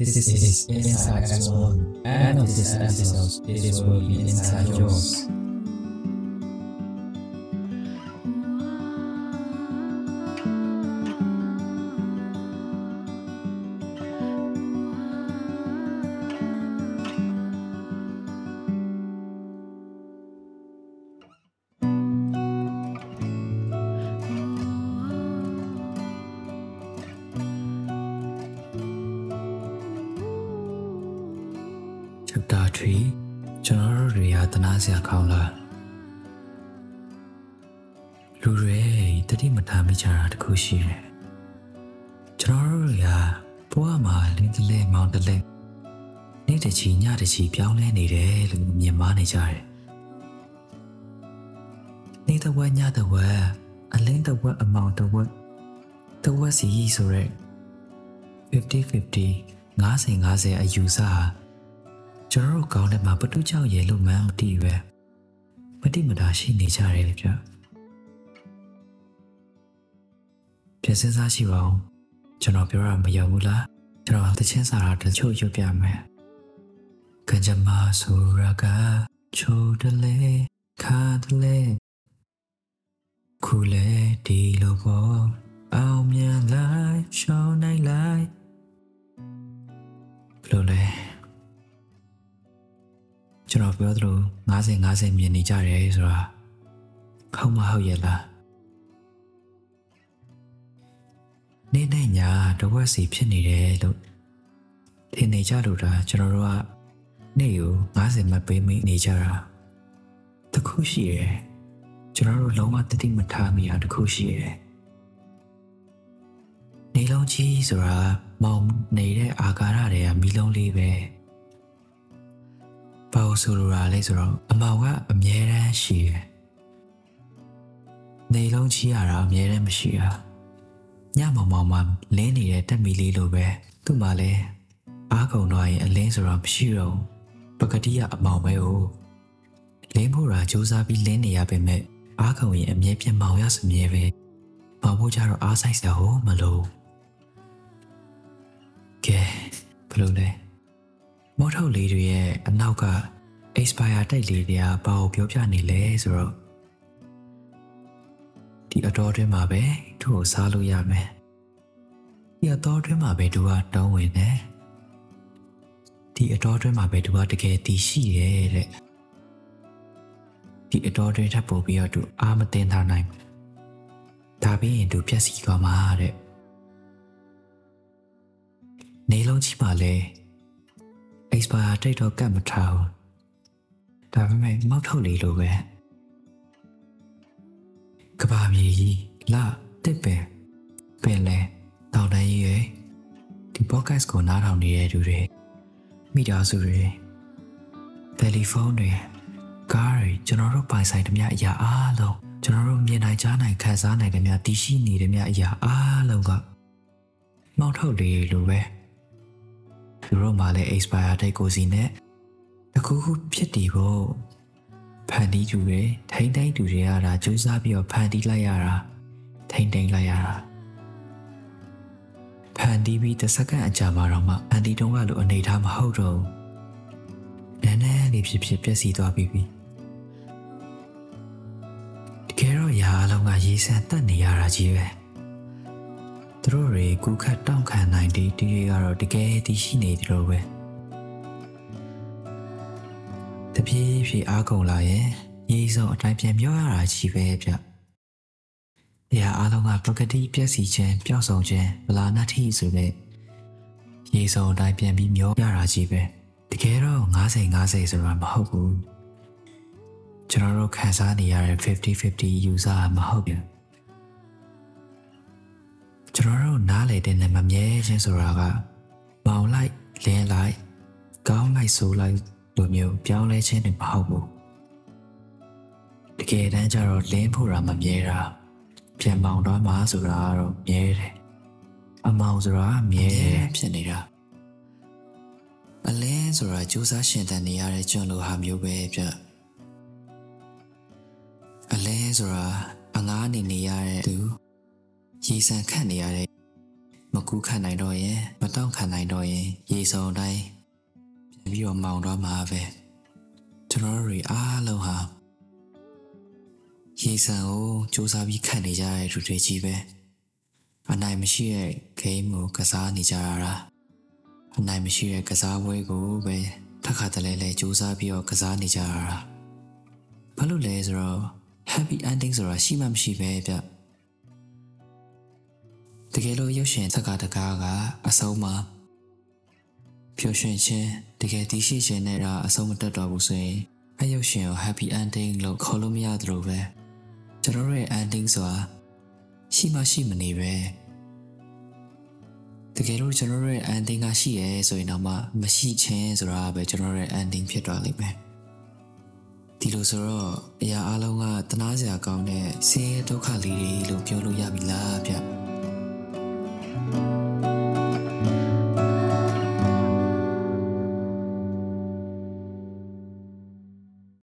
This is Inside Zone. And of this episode, this will be inside yours. ချက်တာထရီကျွန်တော်တို့တွေကတနာစရာကောင်းလားလူတွေတတိမထားမိကြတာတခုရှိတယ်ကျွန်တော်တို့တွေကဘဝမှာလင်းတလဲမောင်းတလဲနေ့တစ်ချီညတစ်ချီပြောင်းလဲနေတယ်လို့မြင်မနေကြတယ်နေ့တစ်ဝက်ညတစ်ဝက်အလင်းတစ်ဝက်အမောင်တစ်ဝက်တစ်ဝက်စီဆိုရက်50-50 50-50အယူဆဟာ ကျွန်တော်တို့ကောင်းတဲ့မှာဘတူကြောက်ရဲလို့မှန်းမသိပဲမတိမတာရှိနေကြတယ်လေဗျပြန်စစားရှိပါဦးကျွန်တော်ပြောတာမရောက်ဘူးလားကျွန်တော်တချင်းစာတာတချို့ရွတ်ပြမယ်ကကြမဆိုရကချိုတလေခါတလေခုလေဒီလိုပေါ်အောင်မြန်လိုက်ရှောင်းနိုင်လိုက် ပြောသလို90 50မြင်နေကြတယ်ဆိုတာဟုတ်မဟုတ်ရဲ့လားနေ့နဲ့ညတဝက်စီဖြစ်နေတယ်လို့ထင်နေကြလို့ဒါကျွန်တော်တို့ကနေ့ကို90မှတ်ပေးမိနေကြတာတခုရှိရယ်ကျွန်တော်တို့လုံးဝတတိမထားမိတာတခုရှိရယ်နေလုံးကြီးဆိုတာမောင်နေတဲ့အာကာရတွေကမီးလုံးလေးပဲ ဘာလို့ဆိုလိုတာလဲဆိုတော့အမောင်ကအမြဲတမ်းရှိတယ်။နေလုံးကြီးရတာအမြဲတမ်းမရှိတာ။ညမောင်မောင်မှလင်းနေတဲ့တက်မီလေးလိုပဲသူ့မှာလည်းအားကုန်တော့ရင်အလင်းဆိုတော့မရှိတော့ဘူးပကတိကအမောင်ပဲဟုတ်လင်းဖို့ရာစူးစမ်းပြီးလင်းနေရပေမဲ့အားကုန်ရင်အမြဲပြမောင်ရစမြဲပဲမောင်ဖို့ကြတော့အားဆိုင်စရာဟိုမလို့ကဲဘယ်လိုလဲ မော်ထုတ်လေးတွေရဲ့အနောက်က expire တိုက်လေးတွေကဘာကိုပြောပြနေလဲဆိုတော့ဒီအတော်တွင်းမှာပဲသူ့ကိုစားလို့ရမယ်ဒီအတော်တွင်းမှာပဲသူကတောင်းဝင်တယ်ဒီအတော်တွင်းမှာပဲသူကတကယ်တည်ရှိတယ်တဲ့ဒီအတော်တွင်းထပ်ပို့ပြီးတော့သူအာမတင်ထားနိုင်ဘူးဒါပြီးရင်သူပြက်စီသွားမှာတဲ့နေလုံးကြီးပါလေ expire တိတ်တော့ကတ်မထားဘူးဒါပေမဲ့မောက်ထုတ်လေးလိုပဲကဘာမြေကြီးလာတစ်ပင်ပင်လဲတောင်တန်းကြီးရဲ့ဒီ podcast ကိုနားထောင်နေတဲ့သူတွေမိသားစုတွေတယ်လီဖုန်းတွေကားတွေကျွန်တော်တို့ပိုင်ဆိုင်သမျှအရာအားလုံးကျွန်တော်တို့မြင်နိုင်ကြားနိုင်ခံစားနိုင်သမျှတည်ရှိနေသမျှအရာအားလုံးကမောက်ထုတ်လေးလိုပဲ သူတို့မှလည်း expire date ကိုစီနဲ့တခုခုဖြစ်တည်ဖို့ဖန်တီးသူတွေထိမ့်သိမ့်သူတွေရတာစူးစမ်းပြီးတော့ဖန်တီးလိုက်ရတာထိမ့်သိမ့်လိုက်ရတာဖန်တီးပြီးတစ်စက္ကန့်အကြာမှာတော့မှဖန်တီးတော့ကလိုအနေထားမဟုတ်တော့ဘူးနည်းနည်းလေးဖြစ်ဖြစ်ပျက်စီးသွားပြီပြီတကယ်တော့ရာအလုံးကရေးဆန်းတက်နေရတာကြီးပဲ သူတို့တွေကူခတ်တောင့်ခံနိုင်တဲ့ဒီတွေကတော့တကယ်တည်ရှိနေတယ်လို့ပဲတပြေးပြေးအားကုန်လာရင်ရေးစုံအတိုင်းပြန်ပြောရတာကြီးပဲဗျ။တရားအားလုံးကပကတိပြည့်စည်ခြင်းပျောက်ဆုံးခြင်းဗလာနာတိဆိုတဲ့ရေးစုံအတိုင်းပြန်ပြီးမျောရတာကြီးပဲ။တကယ်တော့90 90ဆိုတာမဟုတ်ဘူး။ကျွန်တော်တို့ခံစားနေရတဲ့50-50 user မဟုတ်ဘူး။ ကျွန်တော်တို့နားလေတဲ့နဲ့မမြဲခြင်းဆိုတာကမောင်လိုက်လင်းလိုက်ကောင်းလိုက်ဆိုလိုက်လိုမျိုးပြောင်းလဲခြင်းတွေမဟုတ်ဘူးတကယ်တမ်းကျတော့လင်းဖို့တာမမြဲတာပြန်မောင်တော့မှဆိုတာကတော့မြဲတယ်အမောင်ဆိုတာမြဲတယ်ဖြစ်နေတာအလင်းဆိုတာစူးစမ်းရှင်တန်နေရတဲ့ကျွန်လိုဟာမျိုးပဲပြအလင်းဆိုတာအငားနေနေရတဲ့သူ ရည်စံခတ်နေရတဲ့မကူးခတ်နိုင်တော့ရင်မတောင့်ခံနိုင်တော့ရင်ရေစုံအတိုင်းပြန်ပြီးတော့မောင်းတော့မှာပဲကျွန်တော်တို့တွေအားလုံးဟာရေစံကိုစူးစမ်းပြီးခတ်နေကြတဲ့လူတွေကြီးပဲအနိုင်မရှိတဲ့ game ကိုကစားနေကြရတာအနိုင်မရှိတဲ့ကစားပွဲကိုပဲတစ်ခါတလေလေစူးစမ်းပြီးတော့ကစားနေကြရတာဘာလို့လဲဆိုတော့ happy ending ဆိုတာရှိမှမရှိပဲဗျ တကယ်လို့ရုပ်ရှင်သက္ကာတကားကအဆုံးမှာပျော်ရွှင်ခြင်းတကယ်တည်ရှိခြင်းနဲ့တော့အဆုံးမတက်တော့ဘူးဆိုရင်အရုပ်ရှင်ကို happy ending လို့ခေါ်လို့မရသလိုပဲကျွန်တော်တို့ရဲ့ ending ဆိုတာရှိမှရှိမနေပဲတကယ်လို့ကျွန်တော်တို့ရဲ့ ending ကရှိရဲဆိုရင်တော့မှမရှိခြင်းဆိုတာပဲကျွန်တော်တို့ရဲ့ ending ဖြစ်သွားလိမ့်မယ်ဒီလိုဆိုတော့အရာအလုံးကတနာစရာကောင်းတဲ့ဆင်းရဲဒုက္ခလေးတွေလို့ပြောလို့ရပြီလားဗျ